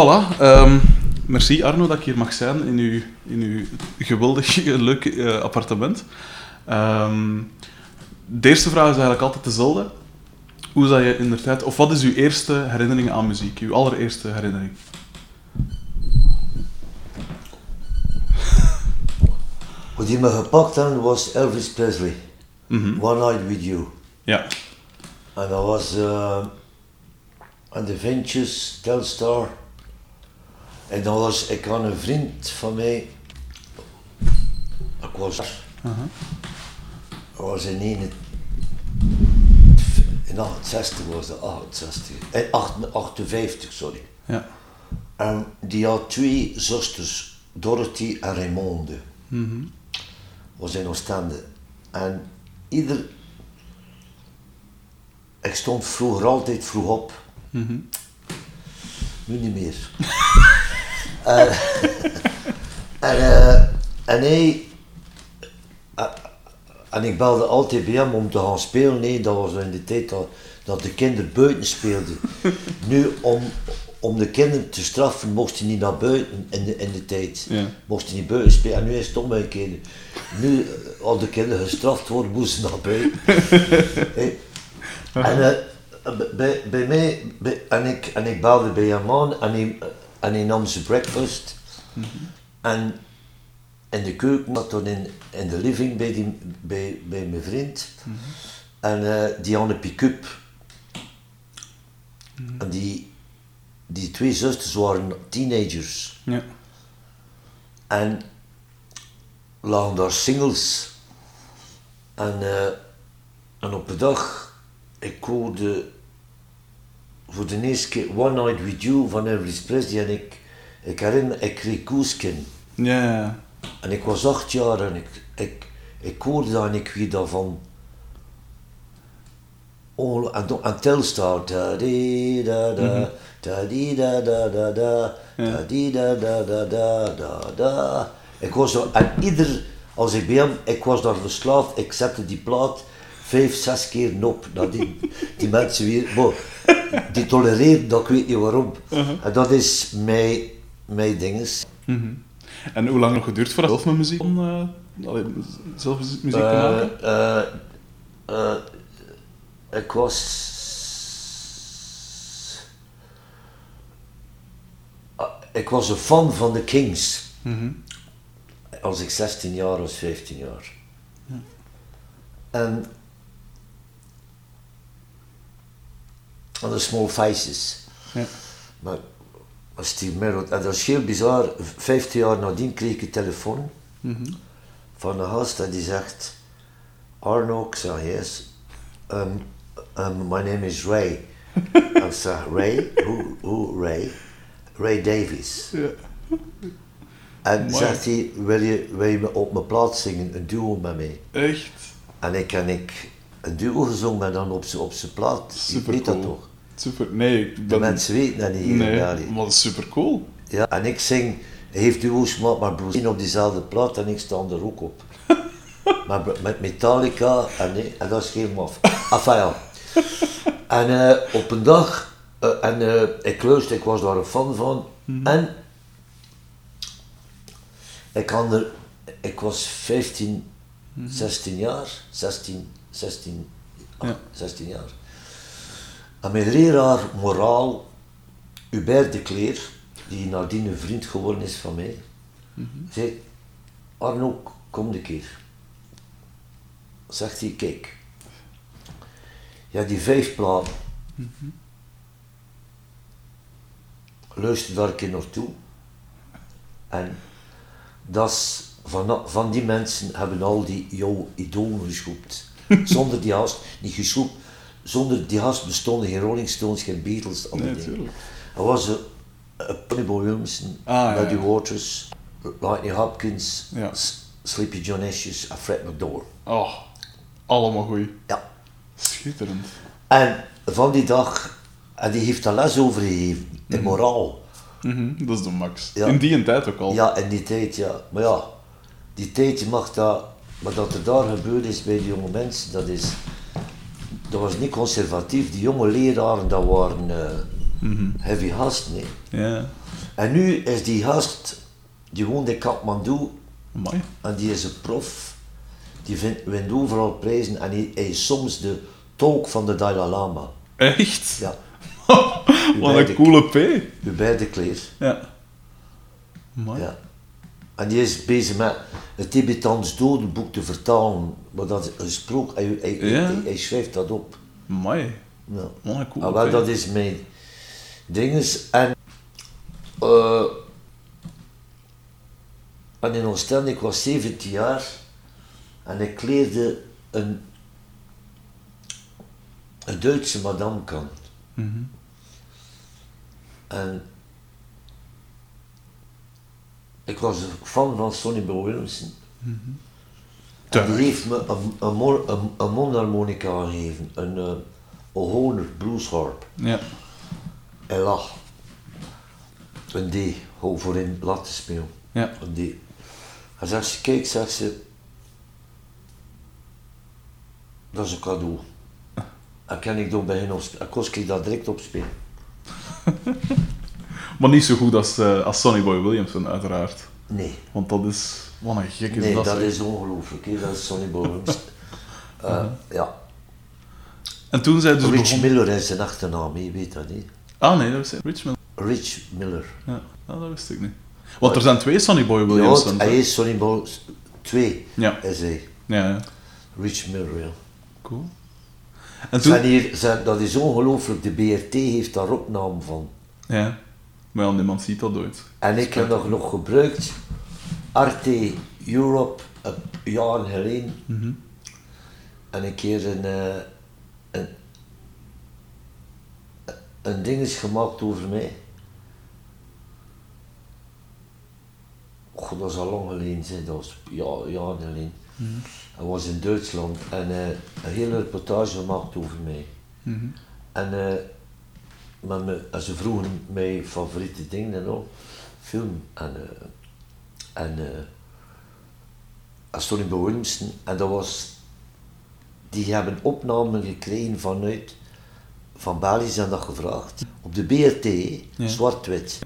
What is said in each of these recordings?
Voilà. ehm, merci Arno dat ik hier mag zijn in uw, in uw geweldig leuk eh, appartement. Ehm, de eerste vraag is eigenlijk altijd dezelfde. Hoe zat je in de tijd, of wat is uw eerste herinnering aan muziek? Uw allereerste herinnering? Wat die me gepakt hebben was Elvis Presley. Mhm. One Night With You. Ja. En dat was eh aan de Ventures, Telstar. En dan was ik aan een vriend van mij. Ik was, Aha. ik was in een, in 68 was dat, 68. Eh, 8 58, sorry. Ja. En die had twee zusters, Dorothy en Raymonde. Mhm. was in Oostende. En ieder... Ik stond vroeger altijd vroeg op. Mhm. Nu niet meer. en, en, eh, en hij... eh, en ik belde altijd bij hem om te gaan spelen. Nee, dat was in de tijd dat, dat de kinderen buiten speelden. nu, om, om de kinderen te straffen, mocht hij niet naar buiten in de, in de tijd. Ja. Mocht hij niet buiten spelen. En nu is het omgekeerd. Nu, eh, als de kinderen gestraft worden, moesten ze naar buiten. Hey. En eh, bij, bij mij, bij, en, ik, en ik belde bij hem aan en hij, en hij nam zijn breakfast. En in de keuken, zat dan in, in de living bij, die, bij, bij mijn vriend. En eh, die had een pick-up. En die, die twee zusters waren teenagers. Ja. En lagen daar singles. En, eh, en op een dag, ik hoorde voor de eerste keer One Night With You van Elvis Presley en ik, ik herinner, ik kreeg koeskin. Ja. En ik was acht jaar en ik, ik, ik hoorde dat en ik weet daarvan. Oh, en, en Telstar. Da di da da, da di da da da da, da di da da da da da da. Ik was daar, en ieder, als ik bij hem, ik was daar verslaafd, ik zette die plaat vijf, zes keer op. Dat die, die mensen weer, maar, die tolereren dat, ik weet niet waarom. En dat is mijn, mijn dinges. Mhm. En hoe lang nog geduurd voordat zelf met muziek kon, eh, zelf muziek te maken? Eh, eh, eh, ik was. Ah, ik was een fan van de Kings. Mhm. Als ik 16 jaar was, 15 jaar. En. En de Small Faces. Ja. Maar. maar Steve Merritt, en dat is heel bizar. 15 jaar nadien kreeg ik een telefoon Mhm. van een gast en die zegt: Arno, ik zeg yes. Um, um, my name is Ray. ik zeg Ray? Who, who Ray? Ray Davies. Ja. En Mooi. zegt hij: wil je, wil je me op mijn plaats zingen, een duo met mij? Echt? En ik en ik een duo gezongen dan op zijn op zijn plaat. Je Super weet dat cool. toch? Super. Nee, ik De mensen weten dat niet in Nee, maar dat is super cool. Ja, en ik zing, heeft duo's gemaakt Bruce Springsteen op diezelfde plaat en ik sta er ook op. maar met Metallica en, nee, en dat is geen maf. Enfin ja. En eh, op een dag, eh, en eh, ik luister, ik was daar een fan van. En ik, had er, ik was 15, 16 jaar, 16, 16, Ja. 16 jaar. En mijn leraar moraal, Hubert de Kleer, die nadien een vriend geworden is van mij, zei, Arno, kom een keer. Zegt hij, kijk, ja die vijf platen, luister daar een keer naartoe. En dat is, van, van die mensen hebben al die jouw idolen geschoept. Zonder die haast, niet geschoept, zonder die haast bestonden geen Rolling Stones, geen Beatles, al die Nee, dingen. tuurlijk. Er was een, een Pony Williamson, Ah, Muddy ja. Waters, Lightning Hopkins, Ja. Sleepy John Ashes en Fred McDowell. Oh, allemaal goed. Ja. Schitterend. En van die dag, en die heeft daar les over gegeven, in moraal. Mhm, Dat is de max. Ja. In die tijd ook al. Ja, in die tijd, ja. Maar ja, die tijd, mag dat... Maar dat er daar gebeurd is bij die jonge mensen, dat is... Dat was niet conservatief. Die jonge leraren, dat waren eh, heavy gasten, nee. En nu is die gast, die woont in Kathmandu, Amai. en die is een prof. Die vindt, wint overal prijzen en hij, hij is soms de tolk van de Dalai Lama. Echt? Ja, Wat een coole P. uw beide kleer. Ja. Amai. Ja. En die is bezig met het Tibetans dodenboek te vertalen. Maar dat is gesproken, hij, hij, Ja. hij, hij schrijft dat op. Amai. Ja. Wat een coole Ah, wel, dat is mijn dinges. En, eh en in Oostende, ik was 17 jaar en ik leerde een, een Duitse madame kennen. Mhm. En ik was een fan van Sonny Williamson. En die heeft me een, een, mo- een, een mondharmonica gegeven, een, uh, een Hohner bluesharp. Ja. Hij lag. Een D, gewoon voor in laten spelen. Ja. Een D. Hij zegt ze, kijk, zegt ze, dat is een cadeau. En kan ik dan beginnen op en kost ik dat direct opspelen. Maar niet zo goed als, eh, als Sonny Boy Williamson, uiteraard. Nee, Want dat is... Wat een gek is nee, dat. is ongelooflijk. Dat is Sonny Boyens. uh, ja, En toen zij dus Rich begon... Miller is zijn achternaam, je weet dat niet. Ah nee, dat ik. Rich Miller. Rich Miller. Ja, ah, dat wist ik niet. Want er zijn twee Sonny Boy Ja, Williamsons. hij is Sonny Boy 2, Ja. is hij. Ja, ja. Rich Miller, ja. Cool. En toen... Zijn hier, zijn, dat is ongelooflijk, de BRT heeft daar opname van. Ja. Maar ja, niemand ziet dat ooit. En ik heb dat nog gebruikt, Arte Europe, een jaar geleden. Mhm. En een keer een, eh, een, een ding is gemaakt over mij. God, dat is al lang geleden, zeg. dat was ja, jaren geleden. Hij was in Duitsland en eh, een hele reportage gemaakt over mij. Mhm. En, eh, maar me, ze vroegen mij favoriete dingen en al, film. En, eh en eh Sonny Boy Williamson. En dat was, die hebben opnamen gekregen vanuit, van België zijn dat gevraagd. Op de BRT, Ja. zwart-wit.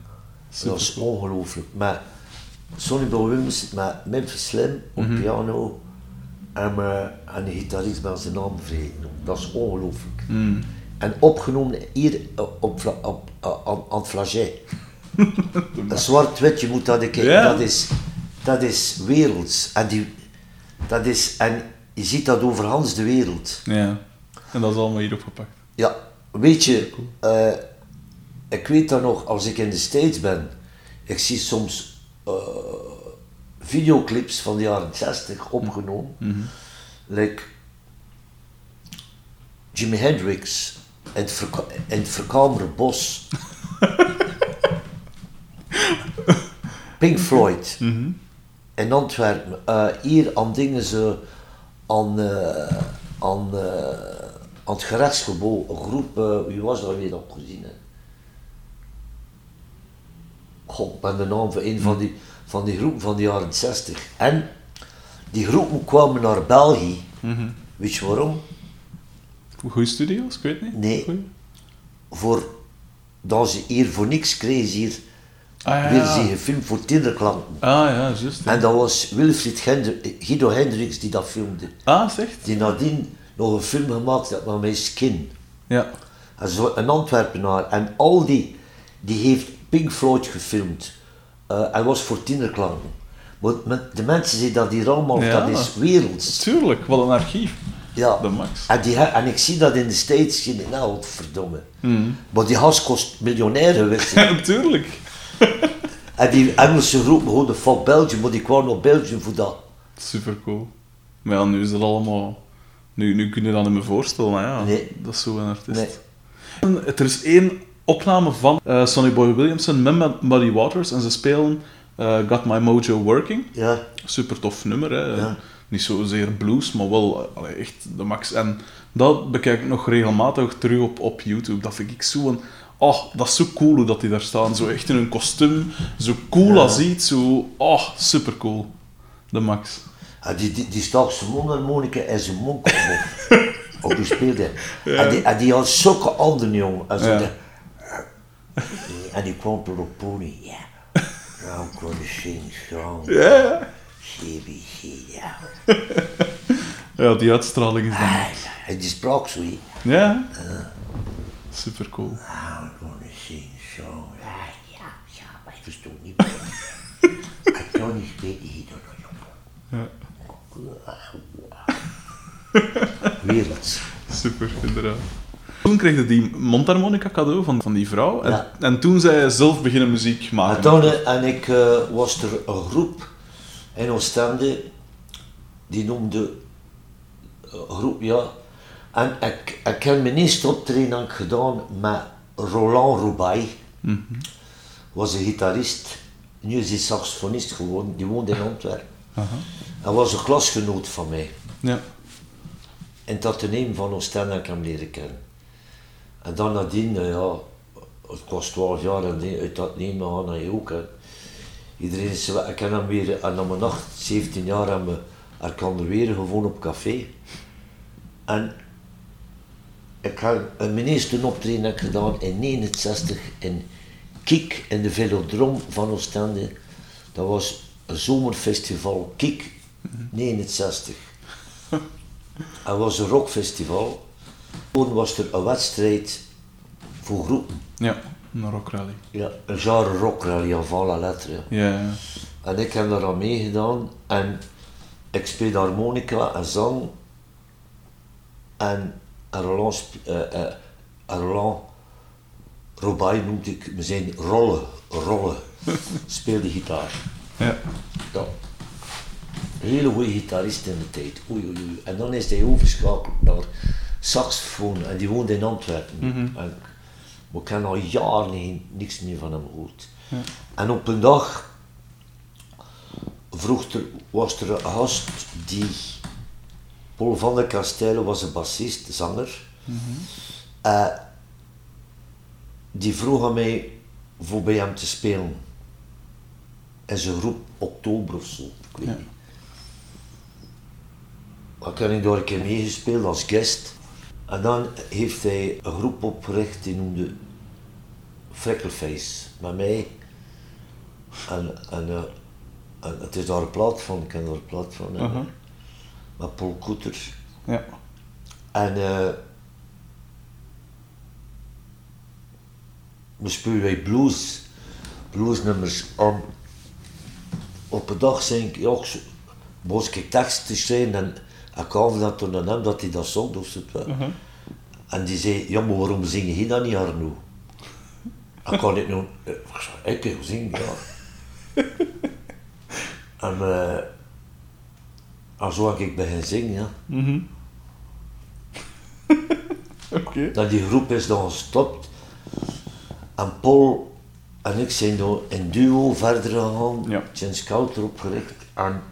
Dat was ongelooflijk. Maar Sonny Boy met Memphis Slim op Mhm. piano en, eh, en de gitarist ben zijn naam vergeten. Dat is ongelooflijk. Mm. En opgenomen hier eh, op, op, eh, aan, aan het flaget. Een zwart-wit, je moet dat. Ja. Dat, is, dat is werelds. En, die, dat is, en je ziet dat over Hans de wereld. Ja. En dat is allemaal hier opgepakt. Ja, weet je, eh, ik weet dat nog, als ik in de States ben, ik zie soms eh, videoclips van de jaren 60 opgenomen. Like Jimi Hendrix in het, verka- in het verkamerde bos. Pink Floyd in Antwerpen. eh, hier aan dingen ze aan, eh, aan, eh, aan het gerechtsgebouw, een groep, wie was dat weer dat gezien? Hè? God, ik ben de naam van een van die, van die groepen van de jaren 60. En die groepen kwamen naar België. Weet je waarom? Goeie studio's, ik weet niet. Nee. Goeie? Voor, dat ze hier voor niks kregen, hier Ah ja. weer ze gefilmd voor kinderklanten. Ah ja, juist. En dat was Wilfried Hendri- Guido Hendricks die dat filmde. Ah, zegt? Die nadien nog een film gemaakt heeft met mijn skin. Ja. En zo een Antwerpenaar. En al die, die heeft Pink Floyd gefilmd. Eh hij was voor tienerklanken. Maar met de mensen die dat hier allemaal, Ja. dat is werelds. Tuurlijk, wat een archief. Ja. De max. En, die, en ik zie dat in de States, nou, verdomme. Mhm. Maar die has kost miljonair, weet je. En die Engelse groep, gewoon de fuck Belgium, maar die kwamen naar Belgium voor dat. Super cool. Maar ja, nu is dat allemaal... Nu, nu kun je dat niet meer voorstellen, maar ja. Nee. Dat is zo'n artiest. Nee. En Er is één opname van eh, Sonny Boy Williamson met Muddy Waters en ze spelen eh, Got My Mojo Working. Ja, Super tof nummer, hè. Ja. Niet zozeer blues, maar wel allee, echt de max. En dat bekijk ik nog regelmatig terug op, op YouTube. Dat vind ik zo een... Oh, dat is zo cool hoe dat die daar staan. Zo echt in een kostuum. Zo cool Ja. als iets. Zo... Oh, super cool. De max. En die, die, die stak zijn mondharmonica en zijn mond op. die speelde. En, die, en die had zulke handen, jong. En, Ja. de- die kwam er op pony, ja. Nou, I'm gonna sing song. Ja, ja. CBC, ja. Ja, die uitstraling is dan... Ah, En die sprak zo. Ja. Super cool. I'm gonna sing song. Ja, ja, ja, maar ik verstond niet meer. Ik kan niet spelen hier dan Ja. Werelds. Super, inderdaad. Toen kreeg je die mondharmonica cadeau van, van die vrouw. En, Ja. en toen zei je zelf beginnen muziek En maken. eh, en ik eh, was er een groep in Oostende, die noemde eh, groep, ja. En ik, ik heb mijn eerste optreden gedaan met Roland Roubaix. was een gitarist, nu is hij saxofonist geworden, die woonde in Antwerpen. Hij was een klasgenoot van mij. Ja. In het ateneum van Oostende heb ik hem leren kennen. En dan nadien, eh, ja, ik was 12 jaar en die- uit dat ateneum gaan naar je ook. Hè. Iedereen is, ik ken hem weer, en na mijn nacht, 17 jaar, hebben we elkaar weer gewoon op café. En ik heb een mijn eerste optreden heb ik gedaan in 69 in Kik in de Velodrom van Oostende. Dat was een zomerfestival Kik 69. Het was een rockfestival. Toen was er een wedstrijd voor groepen. Ja, een rockrally. Ja, een genre rockrally avant la lettre. Ja, ja. En ik heb daar aan meegedaan en ik speelde harmonica en zang. En en Roland, sp- eh, eh, Roland Roubaix noemde ik, we zijn rollen, rollen, speelde gitaar. ja. Ja. Een hele goede gitarist in de tijd. Oei, oei, oei. En dan is hij overgeschakeld naar saxofoon en die woonde in Antwerpen. En, maar ik heb al jaren geen- niks meer van hem gehoord. En op een dag vroeg er, was er een gast die. Paul van der Kastelen was een bassist, zanger. Eh, die vroeg aan mij voor bij hem te spelen. In zijn groep Oktober of zo, ik weet Ja. niet. Dan heb ik daar een keer meegespeeld als guest. En dan heeft hij een groep opgericht die noemde Freckleface. Met mij. En, en, eh, en het is daar een plaat van, ik ken daar een plaat van. en. Met Paul Koeter. Ja. En eh we spelen wij blues, bluesnummers aan. Op een dag zei ik, ja, ik moest ik teksten schrijven en ik gaf dat toen aan hem dat hij dat zong of zo. Mhm. En die zei, ja, maar waarom zing je dat niet, Arno? Ik kan dit nu, ik zei, ik wil zingen, ja. en, eh en zo heb ik beginnen zingen, ja. Mhm. Oké. Dat die groep is dan gestopt. En Paul en ik zijn dan in duo verder gegaan. Ja. Zijn scout erop gericht. En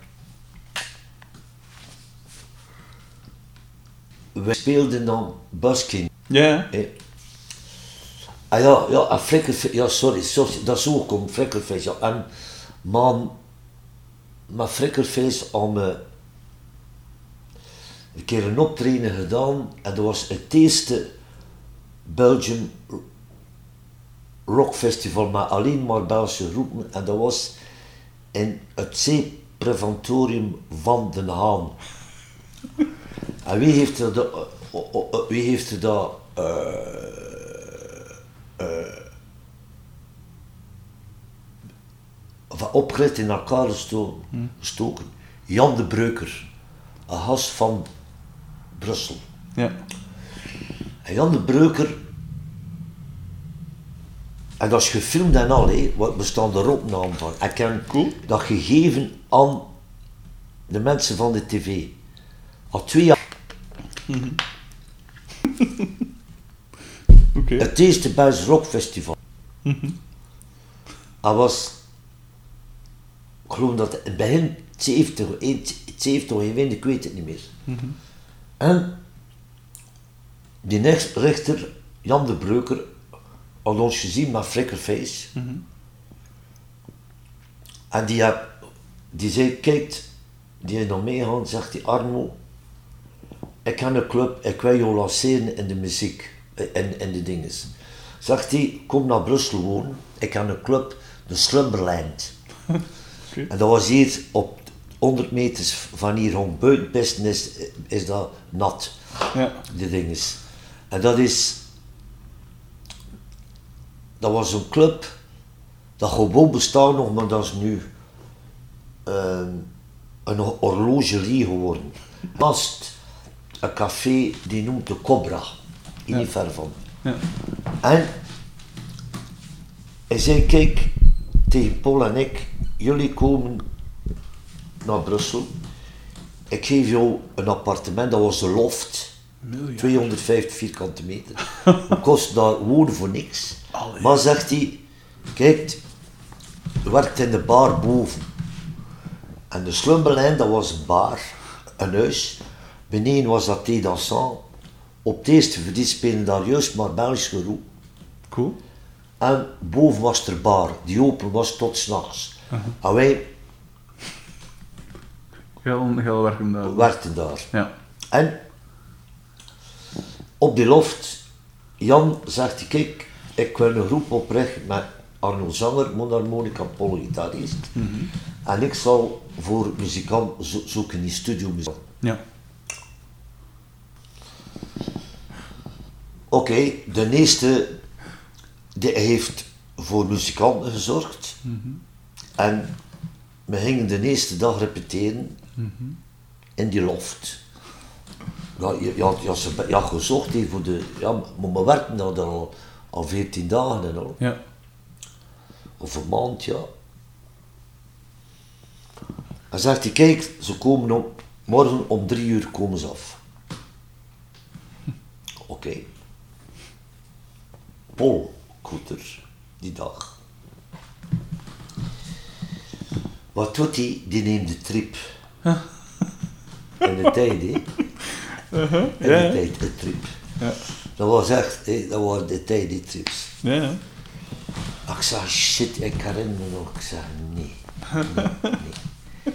we speelden dan busking. Ja, ja. hè. Ah ja, ja, en ja sorry, sorry, dat is ook om Flikkerfeest, ja. En, man, met Flikkerfeest om me een keer een optreden gedaan en dat was het eerste Belgium rockfestival met alleen maar Belgische groepen en dat was in het zeepreventorium van Den Haan. En wie heeft er dat, eh, oh, wie heeft er dat eh, eh, van opgericht in elkaar gesto- gestoken? Jan de Breuker, een gast van Brussel. Ja. En Jan de Breuker, en dat is gefilmd en al, wat bestaan er opnamen van. Ik heb Cool. dat gegeven aan de mensen van de tv. Al twee jaar. Oké. Het eerste Belgisch Rockfestival. Dat was, ik geloof dat het begin 70, eind 70 of eind, ik weet het niet meer. En die rechter, Jan de Breuker, had ons gezien met Flickerface. En die, heb, die zei, kijk, die is nog meegegaan, zegt die Arno, ik heb een club, ik wil jou lanceren in de muziek, in, in de dinges. Zegt hij, kom naar Brussel wonen. Ik heb een club, de Slumberland. En dat was hier op 100 meters van hier rond buitenpisten is, is dat nat, Ja. die dinges. En dat is, dat was een club dat gewoon bestaat nog, maar dat is nu ehm, een horlogerie geworden. Naast een café die noemt de Cobra, hier niet ver van. Ja. En hij zei, kijk, tegen Paul en ik, jullie komen naar Brussel. Ik geef jou een appartement, dat was de loft. Miljard. 250 vierkante meter. Kost daar wonen voor niks. Allee. Maar zegt hij, kijk, je werkt in de bar boven. En de Slumberland, dat was een bar, een huis. Beneden was dat thé dansant. Op het eerste verdiep spelen daar juist maar Belgische roep. Cool. En boven was er bar, die open was tot s'nachts. En wij Heel, heel werken daar. werkten daar. Ja. En op die loft, Jan zegt, kijk, ik wil een groep oprichten met Arno Zanger, mondharmonica, Paul gitarist. En ik zal voor muzikant zo- zoeken in die studio. Ja. Oké, de eerste die heeft voor muzikanten gezorgd. En we gingen de eerste dag repeteren in die loft. Ja, je, je, had, je, had je had gezocht voor de. Ja, maar we werkten daar dan al, al 14 dagen en al. Ja. Of een maand, ja. En zegt hij, kijk, ze komen om, morgen om drie uur komen ze af. Oké. Paul Koeter, die dag. Wat doet hij? Die neemt de trip. In de tijd, hè. In de Ja, ja. tijd, de trip. Ja. Dat was echt, dat waren de tijd, die trips. Ja, ja. Ik zei, shit, ik herinner me nog. Ik zei, nee. nee, nee.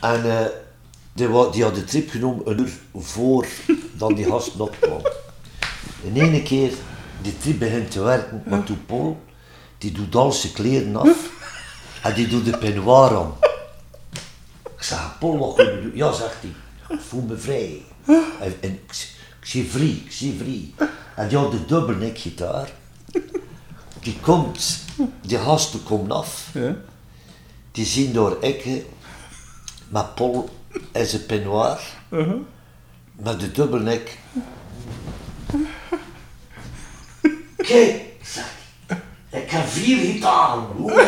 En eh, die, had de trip genomen een uur voor dan die gast nog kwam. In ene keer, die trip begint te werken, maar toen Paul, die doet al zijn kleren af en die doet de peignoir aan. Ik zeg, Paul, wat ga je doen? Ja, zegt hij, ik voel me vrij. En, en ik, zie- ik zie vrij, ik zie vrij. En die had de dubbelnek gitaar. Die komt, die gasten komen af. Ja. Die zien door Ekke met Paul en zijn peignoir. Met de dubbelnek. Kijk, zeg hij, ik heb vier gitaren. Oeh, nee.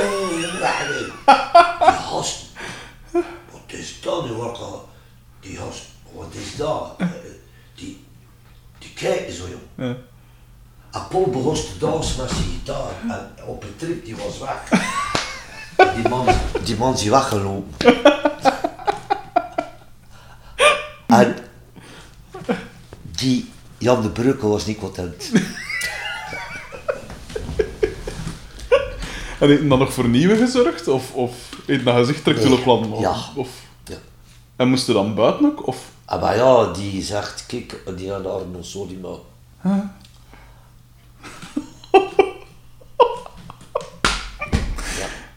Die gast, is dat nu? Wat, al- die gast, wat is dat? Eh, Die, die kijken zo, jong. Ja. En Paul begon te dansen met zijn gitaar. En op een trip, die was weg. Die man, die man is weggelopen. en die Jan de Breukel was niet content. En heeft dan nog voor nieuwe gezorgd? Of, of hij gezegd terug zullen plannen? Of, Ja. Of, Ja. en moest hij dan buiten ook? Of? En maar ja, die zegt, kijk, die had Arno, sorry maar.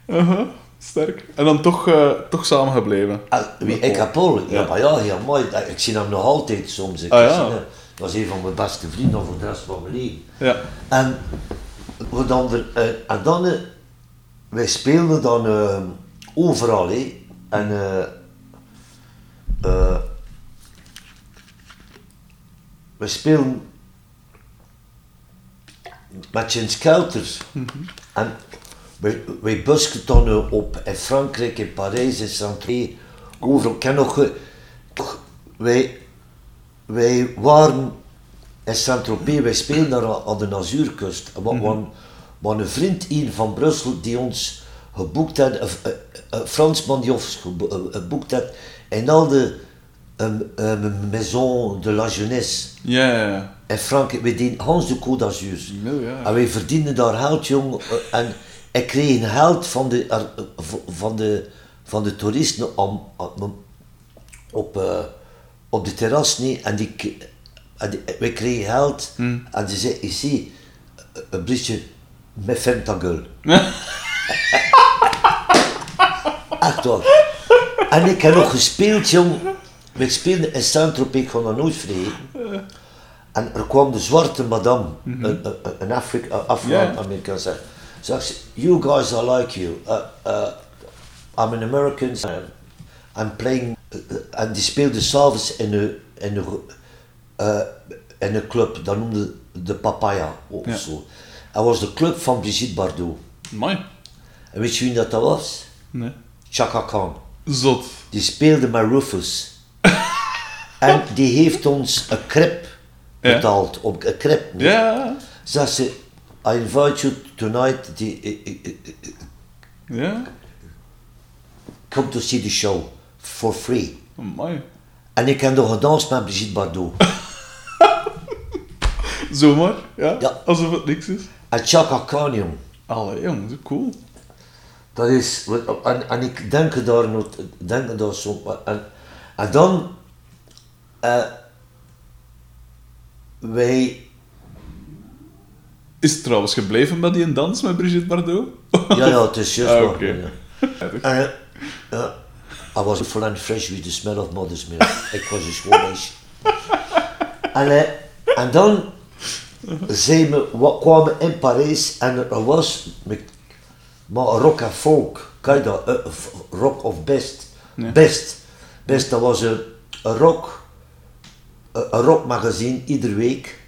Uh-huh. Sterk. En dan toch, eh, toch samen gebleven? En wie, ik heb Paul, ja, Ja. maar ja, heel mooi. Ik zie hem nog altijd soms. Ik Ah, ja. zie. Dat is een van mijn beste vrienden voor de rest van mijn leven. Ja. En, we dan eh, en dan, eh, wij speelden dan eh, overal, hè. En, eh eh, we speelden met Jens Kelters. En wij, wij busken dan eh, op in Frankrijk, in Parijs, in Saint-Tropez. Overal. Ik nog... wij, wij waren in Saint-Tropez, wij speelden daar aan- de Azuurkust. En mm wat een vriend hier van Brussel die ons geboekt had, een, een, een Fransman die ons gebo- eh, geboekt had, in al de um, um, Maison de la Jeunesse Ja, ja, ja. in Frankrijk, wij deden Hans de Côte d'Azur. Miljard. En wij verdienden daar geld, jong. eh, En ik kreeg geld van de, eh, van de, van de toeristen om, om- op, eh, op de terras. Nee, en die, en die- wij kregen geld. En die zei, ici, een briefje met Fentagul. Echt waar. En ik heb nog gespeeld, jong. We speelden in Saint-Tropez, ik ga dat nooit vergeten. En er kwam de zwarte madame, een, een, een Afrika, Afro-Amerikaan, zeg. Zegt ze, you guys, I like you. Uh, uh, I'm an American. I'm playing... uh, en die speelde s'avonds in een, in, een, uh, in een club, dat noemde de Papaya of zo. Dat was de club van Brigitte Bardot. Mooi. En weet je wie dat, dat was? Nee. Chaka Khan. Zot. Die speelde met Rufus. en die heeft ons een krip Ja. betaald. Op een krip. nee. Ja. Ze, I invite you tonight. Die, eh, eh, eh, Ja. come to see the show. For free. Mooi. En ik heb nog gedanst met Brigitte Bardot. Zomaar. Ja. Ja. Alsof het niks is. En Chaka Khan, jong. Allee, jong. zo Cool. Dat is, en, en ik denk daar nog, denk daar zo, en, en dan, eh, wij, Is het trouwens gebleven bij die dans met Brigitte Bardot? ja ja, het is juist Ah, oké. ja. En, ja, I was full and fresh with the smell of mother's milk. ik was een schoon meisje. En, en dan zijn we, wa- kwamen in Parijs en er was met, maar rock en folk, kan je dat? Eh, f- rock of best? Ja. Best. Best, dat was een, een rock, een, een rockmagazine iedere week.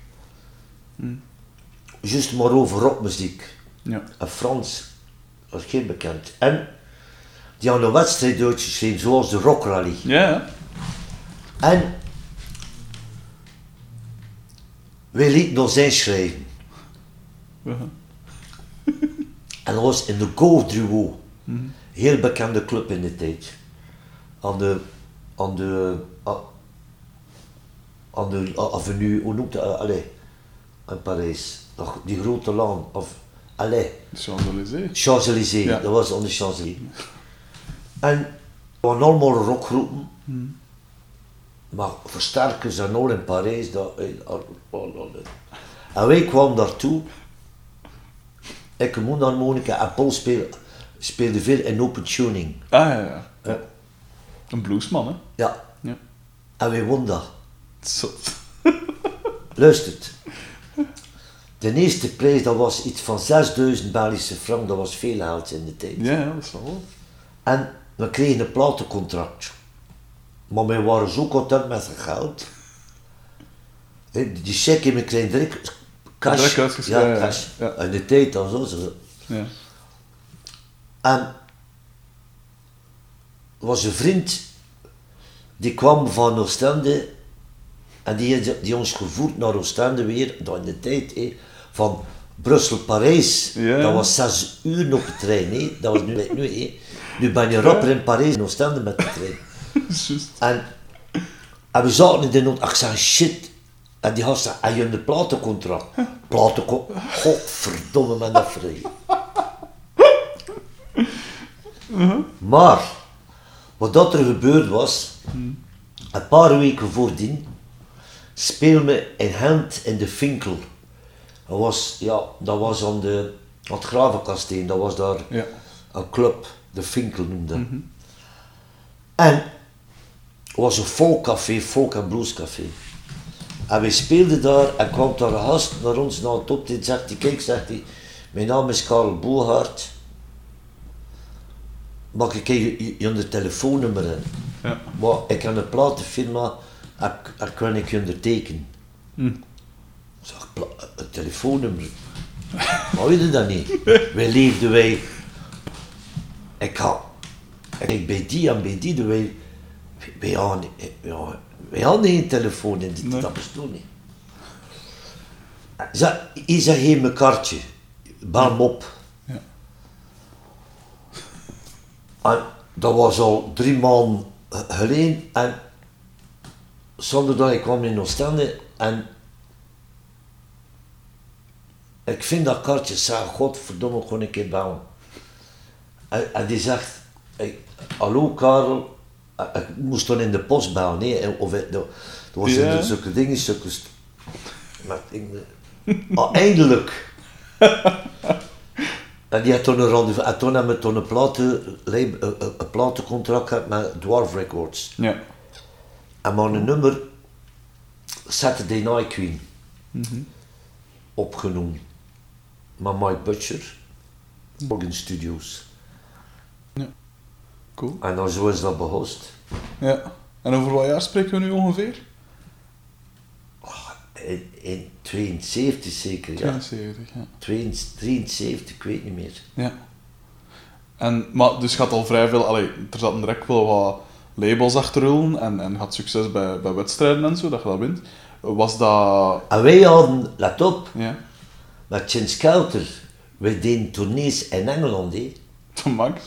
Juist maar over rockmuziek. Ja. En Frans was geen bekend. En die hadden een wedstrijd uitgeschreven, zoals de Rock Rally. Ja, ja. En wij lieten ons inschrijven. Ja. En dat was in de Go Duo. Heel bekende club in de tijd. Aan de, aan de, a- aan de avenue, hoe noemt dat? Allee, in Parijs. Die grote laan, of, allee, Champs-Élysées. Champs-Élysées, Ja. dat was aan de Champs-Élysées. En we waren allemaal rockgroepen. Maar versterkers en al in Parijs. Dat, eh, En wij kwamen daartoe. Ik een mondharmonica en Paul speelde, speelde veel in open tuning. Ah, ja, ja. Ja. Een bluesman, hè. Ja, Ja. en wij wonnen dat. Zot. Luistert. De eerste prijs dat was iets van 6000 Belgische frank, dat was veel geld in de tijd. Ja, dat is wel. En we kregen een platencontract. Maar wij waren zo content met het geld. Die check in mijn klein ja, ja. cash. Ja. In de tijd dan zo. zo. Ja. En was een vriend die kwam van Oostende en die heeft die ons gevoerd naar Oostende weer, dat in de tijd van Brussel-Parijs. Ja. Dat was zes uur op de trein, dat was nu, nu, nu ben je rapper in Parijs en Oostende met de trein. En, en we zaten in de nood. Ik zei, shit. En die gast zei, heb je een platencontract? Platencontract? Godverdomme, man, dat vrij. Maar, wat dat er gebeurd was, een paar weken voordien, speelden we in Gent in de Finkel. Dat was, ja, dat was aan, de, aan het Gravenkasteen, dat was daar Ja. een club, de Finkel noemde. En het was een folkcafé, folk en bluescafé. En we speelden daar en kwam daar een gast naar ons naar het optreden. Zegt hij, kijk, zegt hij, mijn naam is Karel Boehaert. Mag ik je, je, je telefoonnummer in? Ja. Maar ik heb een platenfirma, en en kan ik je ondertekenen? Hm. Ik zeg, een telefoonnummer? Maar weet je dat niet? Wij leefden wij... Ik had... Ik bij die en bij die, wij... Wij hadden, ja, wij hadden geen telefoon in die Nee. dat bestond niet. Zeg, hij zei, geef me een kaartje. Bel hem op. Ja. En dat was al drie maanden ge- geleden en zonder dat ik kwam in Oostende en ik vind dat kaartje, zeg, godverdomme, kon ik keer bellen. En, en die zegt, hey, hallo Karel, ik moest dan in de post bellen, nee, of dat dat was Ja. zulke dingen, zulke... Maar ik, ah, eindelijk, en die had toen een rendezvous. En toen hebben we toen een, platen, een, een- platencontract gehad met Dwarf Records. Ja. En maar een nummer Saturday Night Queen opgenomen. Met Mike Butcher, Morgan Studios. Cool. En dan zo is dat begost. Ja. En over wat jaar spreken we nu ongeveer? In, in 72 zeker, ja. 72, ja. 73, ik weet niet meer. Ja. En, maar dus gaat al vrij veel... Allee, er zaten direct wel wat labels achter rollen en, en had succes bij, bij wedstrijden en zo, dat je dat wint. Was dat... En wij hadden, let op, Ja, met Chin Skelter, wij deden tournees in Engeland. Hè. de max.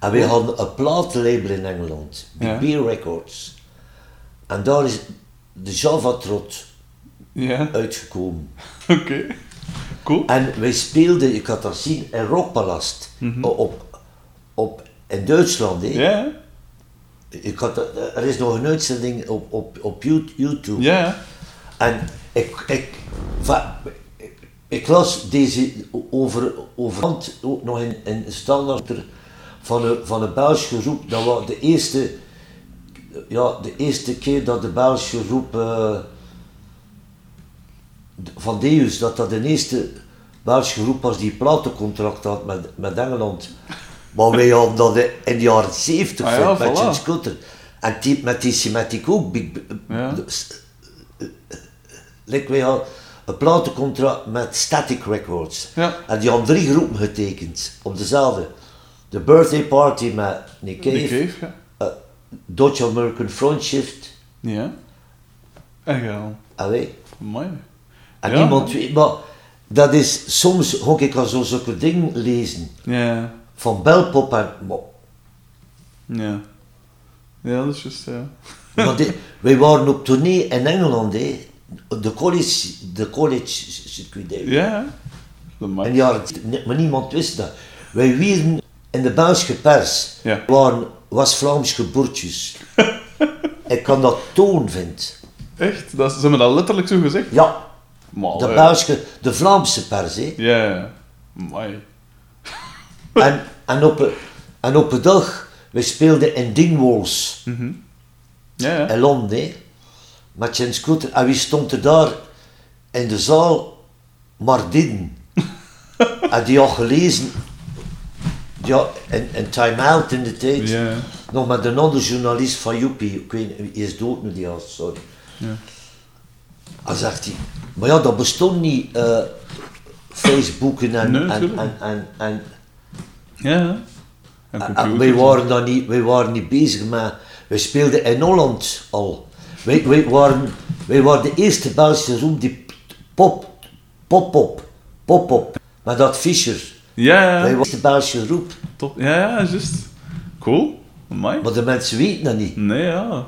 En wij hadden een platenlabel in Engeland, Big Ja. Records. En daar is de Java Trot Ja, uitgekomen. oké. Cool. En wij speelden, ik had dat zien, in Rockpalast. op, op, in Duitsland. Hè. Ja, Ik had, er is nog een uitzending op, op, op You- YouTube. ja. En ik, ik, va- ik, las deze over, over ook nog in, in standaard van een, van een Belgische groep. Dat was de eerste, ja, de eerste keer dat de Belgische groep eh, van Deus, dat dat de eerste Belgische groep was die platencontract had met, met Engeland. Maar wij hadden dat in de jaren 70 Ah ja, met voilà. Scooter. En die, met die Symmetric ook. Big, Ja. Like wij hadden een platencontract met Static Records. Ja. En die hadden drie groepen getekend, op dezelfde. De Birthday Party met Nick Cave, ja. eh, Dutch American Front Shift Ja. En en wij. Mooi. En Ja. niemand weet, maar dat is, soms ga ik al zo zulke dingen lezen, Ja. van belpop en, maar, Ja. Ja, dat is juist, ja. maar die- wij waren op tournee in Engeland, hè. de college, de college circuit. Ja, ja. De jaren, maar niemand wist dat. Wij werden in de Belgische pers, Ja. waren was-Vlaamse boertjes. ik kan dat toon vinden. Echt? Dat, ze hebben dat letterlijk zo gezegd? Ja, Maar, de eh, Belgische, de Vlaamse pers, hè. Ja. Mooi. En, en, op, een- en op een dag, we speelden in Dingwalls, Ja, ja. in Londen, hè, met Jens Scooter. En wie stond er daar in de zaal? Mardin. en die had gelezen, ja, in, in Time Out in de tijd, Ja, nog met een andere journalist van Joepie, ik weet niet, is dood nu die gast, sorry. Ja. En zegt hij, maar ja, dat bestond niet, eh Facebooken en, Nee, en, en, en, en, Ja. En en computers. wij, waren dan niet, wij waren niet bezig met, wij speelden in Holland al. Wij, wij, waren, wij waren de eerste Belgische roem die pop, pop-pop, pop-pop, met dat Fischer. Ja, ja. waren de eerste Belgische roep, Top. Ja, ja, juist. Cool. Mooi. maar de mensen weten dat niet. Nee, ja.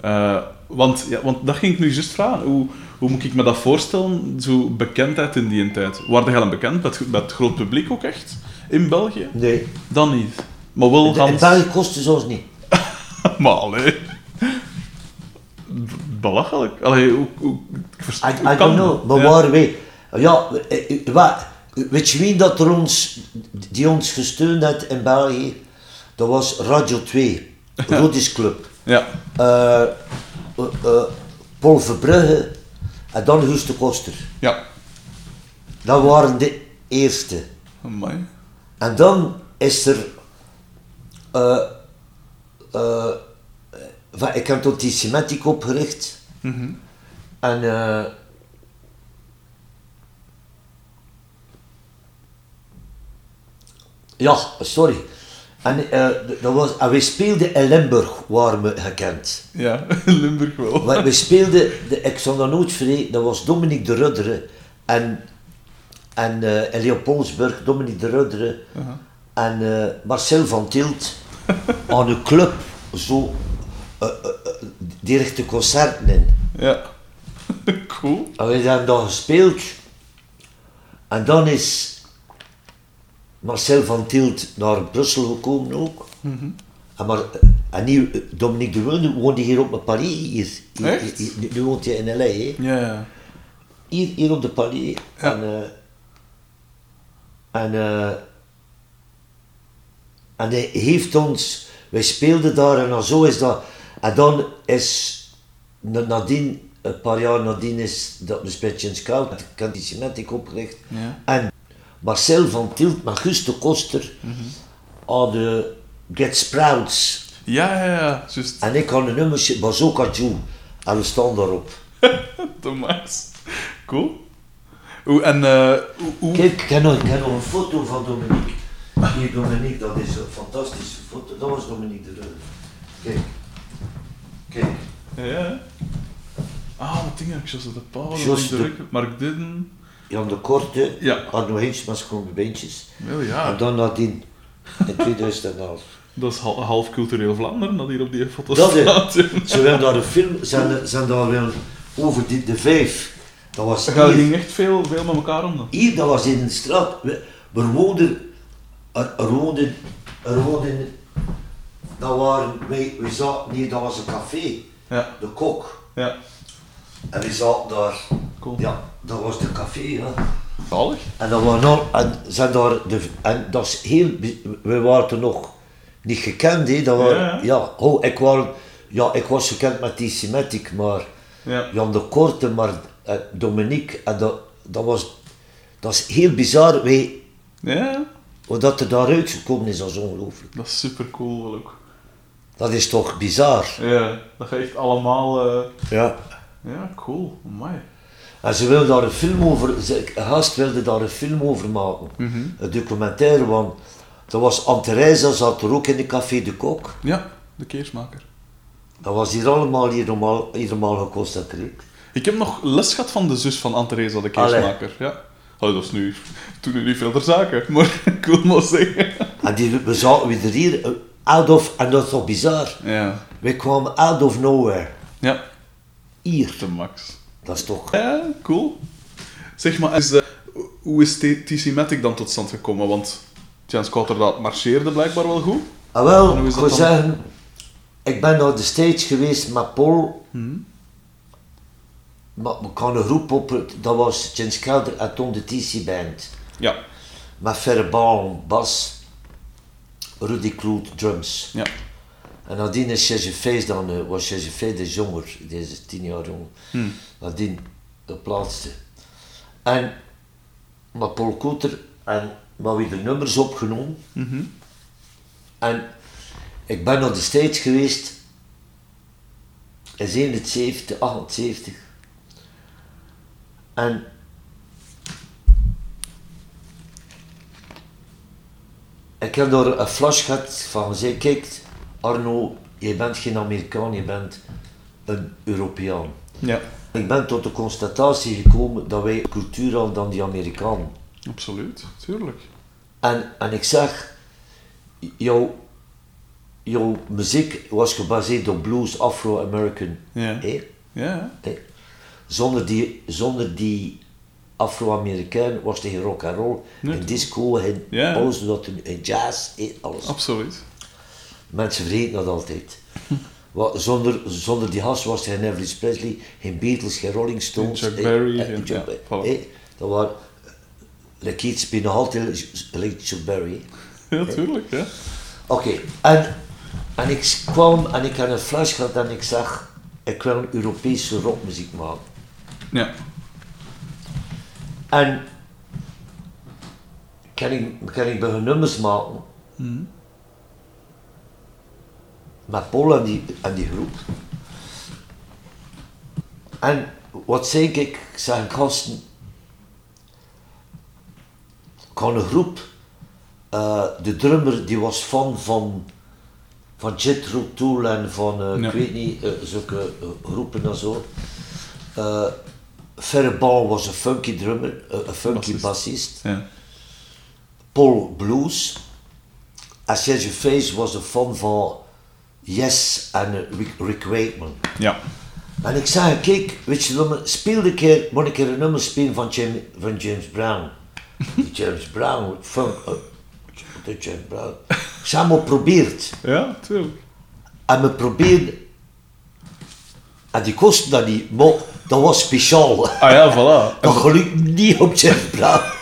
Eh, want, ja. Want dat ging ik nu juist vragen. Hoe, hoe moet ik me dat voorstellen, zo bekendheid in die tijd? Waren jij dan bekend met, met het groot publiek ook echt? In België? Nee, Dan niet. Maar wel in gans... België kostte ze ons niet. Maar allee. Belachelijk. Allee, hoe, hoe, ik verst- I, hoe I kan don't know, maar Ja. waren wij... Ja, eh, eh, wa- weet je wie dat er ons, die ons gesteund heeft in België? Dat was Radio 2, Rodis Club. Ja. Eh, eh, eh, Paul Verbrugge en dan Guus de Koster. Ja. Dat waren de eerste. Amai. En dan is er... van- ik heb tot die Symmetric opgericht. En... ja, sorry. En, eh, dat was, en wij speelden in Limburg, waren we gekend. Ja, Limburg wel. We, we speelden, de, ik zal dat nooit vergeten, dat was Dominique de Rudderen en, en eh, in Leopoldsburg, Dominique de Rudderen en eh, Marcel van Tilt aan een club, zo, eh, eh, eh, die richtte concerten in. Ja. cool. En we hebben dan gespeeld en dan is Marcel van Tilt naar Brussel gekomen ook. En, maar, en nu, eh, Dominique de Wilde woonde hier op mijn palier hier. Hier- Echt? hier- nu woont hij in L.A. hè. Ja, ja. Hier, hier op de. Ja. En, eh, En, eh, en hij heeft ons, wij speelden daar en dan zo is dat. En dan is, na- nadien, een paar jaar nadien is dat een beetje in Scout, Symmetric opgericht. Ja. En Marcel van met Guus de Koster hadden Get Sprouts. Ja, ja, ja, juist. En ik had een nummertje, Bazooka Joe. En we staan daarop. De max. Cool. Hoe, en hoe, hoe- Kijk, ik heb, nog, ik heb nog een foto van Dominique. Hier, Dominique, dat is een fantastische foto. Dat was Dominique de. Kijk. Kijk. Ja, ja. Ah, wat dingen, ik zoals de pauze, Jos de de- druk, Mark Didden. Jan de Korte Ja. had nog eens met zijn beentjes. Wel ja, En dan nadien, in 2011. dat is hal- half cultureel Vlaanderen dat hier op die foto Dat is- staat. Ze hebben daar een film, zijn, zijn daar wel over die, de vijf. Dat was hier, ging echt veel, veel met elkaar om dan. hier, dat was in de straat. We, we woonden, er, er woonden, er woonden, dat waren, wij, we zaten hier, dat was een café, Ja, de kok. ja, En we zaten daar, cool. ja, dat was de café, ja. Zalig. En, dat waren al, en, zijn daar de, en dat is heel, we waren toen nog niet gekend, hè. Dat waren, Ja, oh, ik, waren, ja, ik was gekend met die Symmetric, maar Ja. Jan de Korte, maar eh, Dominique, en dat, dat was, dat is heel bizar, wij, Ja, hoe dat er daaruit gekomen is, dat is ongelooflijk. dat is super cool ook. Dat is toch bizar, Ja, dat echt allemaal... eh, ja. Ja, cool. Amai. En ze wilden daar een film over, ze, wilde daar een film over maken, Mhm. een documentaire, want dat was zat er ook in de Café de Kok. Ja, de keersmaker. Dat was hier allemaal hier allemaal, hier allemaal geconcentreerd. Ik heb nog les gehad van de zus van Anne-Theresa, de keersmaker. Ja. Oh, dat is nu... Toen niet veel ter zake, maar ik wil maar zeggen. En die, we zaten weer hier, eh, out of, en dat is toch bizar, Ja. wij kwamen out of nowhere, Ja, hier. de max. Dat is toch... Ja, cool. Zeg maar, is, eh, hoe is TC Matic dan tot stand gekomen? Want Jan Scouter dat marcheerde blijkbaar wel goed. Ah, wel, ik wil zeggen, ik ben naar de stage geweest met Paul, Mhm. maar we een groep op, dat was Jens Kelder en Ton de TC Band. Ja. Met Baum, bas, Rudy Kloet, drums. Ja. En nadien is Feest dan, eh, was Feest is jonger, deze tien jaar jong. Hm. Nadien geplaatste. En met Paul Koeter en maar weer de nummers opgenomen. Mhm. En ik ben de stage geweest in 77, 78. En ik heb daar een flash gehad van zei, kijk Arno, je bent geen Amerikaan, je bent een Europeaan. Ja, Ik ben tot de constatatie gekomen dat wij cultuur hadden dan die Amerikanen. absoluut. Tuurlijk. En, en ik zeg, jouw, jouw muziek was gebaseerd op blues, Afro-American. Ja. Ja. Zonder die, zonder die Afro-Amerikaan was er geen rock and roll, geen disco, geen Ja. geen jazz, hè, alles. Absoluut. Mensen vergeten dat altijd. Wat, zonder, zonder die gast was er geen Elvis Presley, geen Beatles, geen Rolling Stones. Chuck Berry, geen- Chuck ja. Dat waren, altijd, like Chuck Berry. Ja, tuurlijk. Ja. Oké, en, en ik kwam en ik had een flash gehad en ik zag, ik wil een Europese rockmuziek maken. Ja. En kan ik, kan ik beginnen nummers maken Mhm. Met Paul en die, en die groep. En wat zei ik? Ik zei gasten, ik had een groep, eh, de drummer die was fan van, van Jethro Tull en van, eh, Ja. ik weet niet, eh, zulke groepen en zo. Ferre Ball was een funky drummer, een funky Bassist. Ja. Paul Blues. En Sergio Face was een fan van Yes en Rick, Rick Wakeman. Ja. En ik zei, kijk, weet je, nummer, speel een keer, moet ik een keer een nummer spelen van, van James Brown. Die James Brown, funk, eh, de James Brown. Ik zei, maar probeert. Ja, tuurlijk. En we probeerden. En die kostte dat niet, maar dat was speciaal. Ah ja, voilà. Dat gelukt niet op James Brown.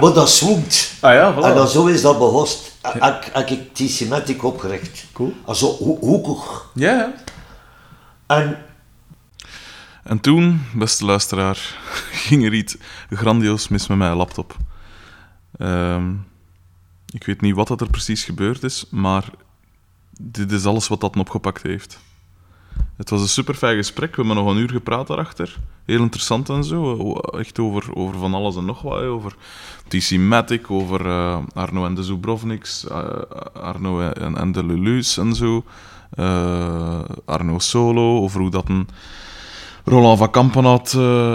Maar dat zwoemt. Ah ja, voilà. En dan zo is dat behost. Heb heb ik die Symmetric opgericht. Cool. Also ho- hoekig. Ja, ja. En En toen, beste luisteraar, ging er iets grandioos mis met mijn laptop. Ehm, ik weet niet wat dat er precies gebeurd is, maar dit is alles wat dat opgepakt heeft. Het was een super fijn gesprek. We hebben nog een uur gepraat daarachter. Heel interessant en zo. Echt over, over van alles en nog wat. Over TC Matic, over eh, Arno en de Zubrovniks, eh, Arno en, de Lulus en zo. Eh, Arno Solo, over hoe dat een Roland van Kampen had,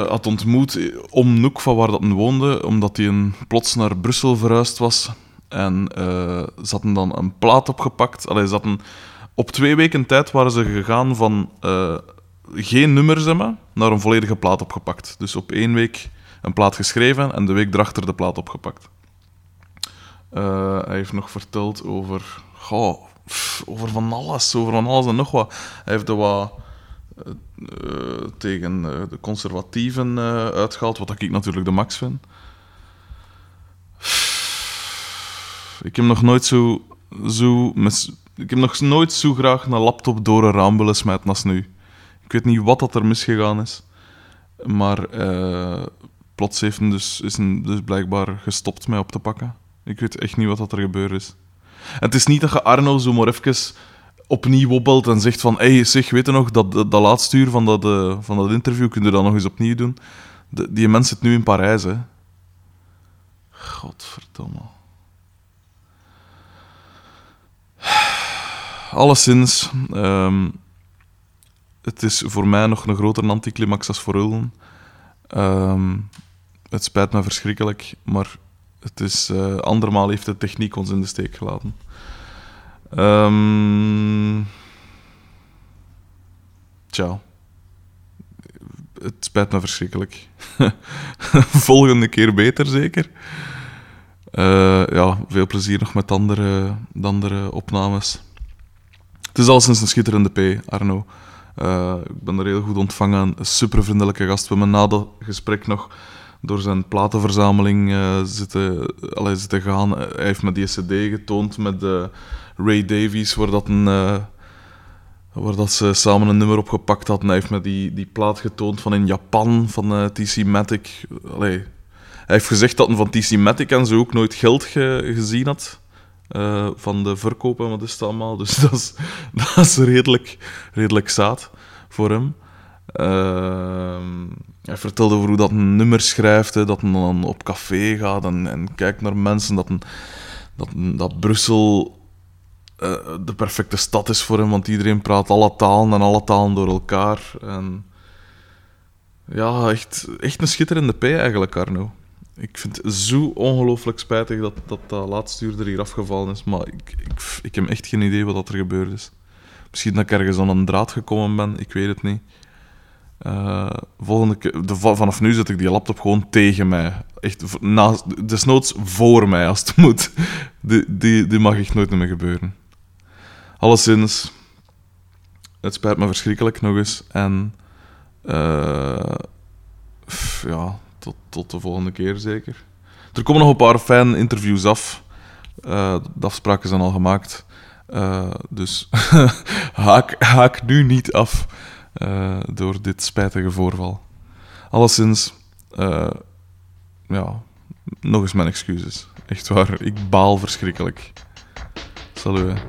had ontmoet om Noek van waar dat een woonde, omdat hij een, plots naar Brussel verhuisd was. En eh, ze hadden dan een plaat opgepakt. Allee, ze hadden, op twee weken tijd waren ze gegaan van eh, geen nummers hebben naar een volledige plaat opgepakt. Dus op één week een plaat geschreven en de week erachter de plaat opgepakt. Eh, hij heeft nog verteld over, over van alles, over van alles en nog wat. Hij heeft er wat eh, tegen de conservatieven eh, uitgehaald, wat ik natuurlijk de max vind. Ik heb nog nooit zo, zo ik heb nog nooit zo graag een laptop door een raam willen smijten als nu. Ik weet niet wat dat er misgegaan is, maar eh, plots heeft hem dus, is hem dus blijkbaar gestopt mij op te pakken. Ik weet echt niet wat dat er gebeurd is. En het is niet dat je Arno zo maar even opnieuw opbelt en zegt van hey, zeg, weet je nog, dat, dat, laatste uur van dat, eh, van dat interview, kun je dat nog eens opnieuw doen? Die mens zit nu in Parijs, hè. Godverdomme. Alleszins, ehm, het is voor mij nog een grotere anticlimax als voor Ullen. Ehm, het spijt me verschrikkelijk, maar het is, eh, andermaal heeft de techniek ons in de steek gelaten. Ehm tja. Het spijt me verschrikkelijk. Volgende keer beter, zeker. Eh, ja, veel plezier nog met andere, de andere opnames. Het is al sinds een schitterende P, Arno. Eh, ik ben er heel goed ontvangen. Een super vriendelijke gast. We hebben na dat gesprek nog door zijn platenverzameling eh, zitten, allee, zitten gaan. Hij heeft me die CD getoond met eh, Ray Davies, waar dat een. eh, Waar dat ze samen een nummer opgepakt hadden. Hij heeft me die, die plaat getoond van in Japan, van eh, TC Matic. Hij heeft gezegd dat hij van TC Matic en zo ook nooit geld ge- gezien had. Eh, van de verkoop en wat is het allemaal. Dus dat is, dat is redelijk, redelijk zaad voor hem. Ehm, hij vertelde over hoe dat een nummer schrijft, dat hij dan op café gaat en, en kijkt naar mensen. Dat, een, dat, dat Brussel eh, de perfecte stad is voor hem, want iedereen praat alle talen en alle talen door elkaar. En ja, echt, echt een schitterende P eigenlijk, Arno. Ik vind het zo ongelooflijk spijtig dat dat, dat laatste uur er hier afgevallen is, maar ik, ik, ik heb echt geen idee wat dat er gebeurd is. Misschien dat ik ergens aan een draad gekomen ben, ik weet het niet. Eh, volgende de, va- vanaf nu zet ik die laptop gewoon tegen mij. Echt, naast, desnoods voor mij als het moet. Die, die, die mag echt nooit meer gebeuren. Alleszins, het spijt me verschrikkelijk nog eens. En eh, ja, tot, tot de volgende keer zeker. Er komen nog een paar fijne interviews af. Eh, de afspraken zijn al gemaakt. Eh, dus haak, haak nu niet af eh, door dit spijtige voorval. Alleszins, ja, nog eens mijn excuses. Echt waar, ik baal verschrikkelijk. Salut.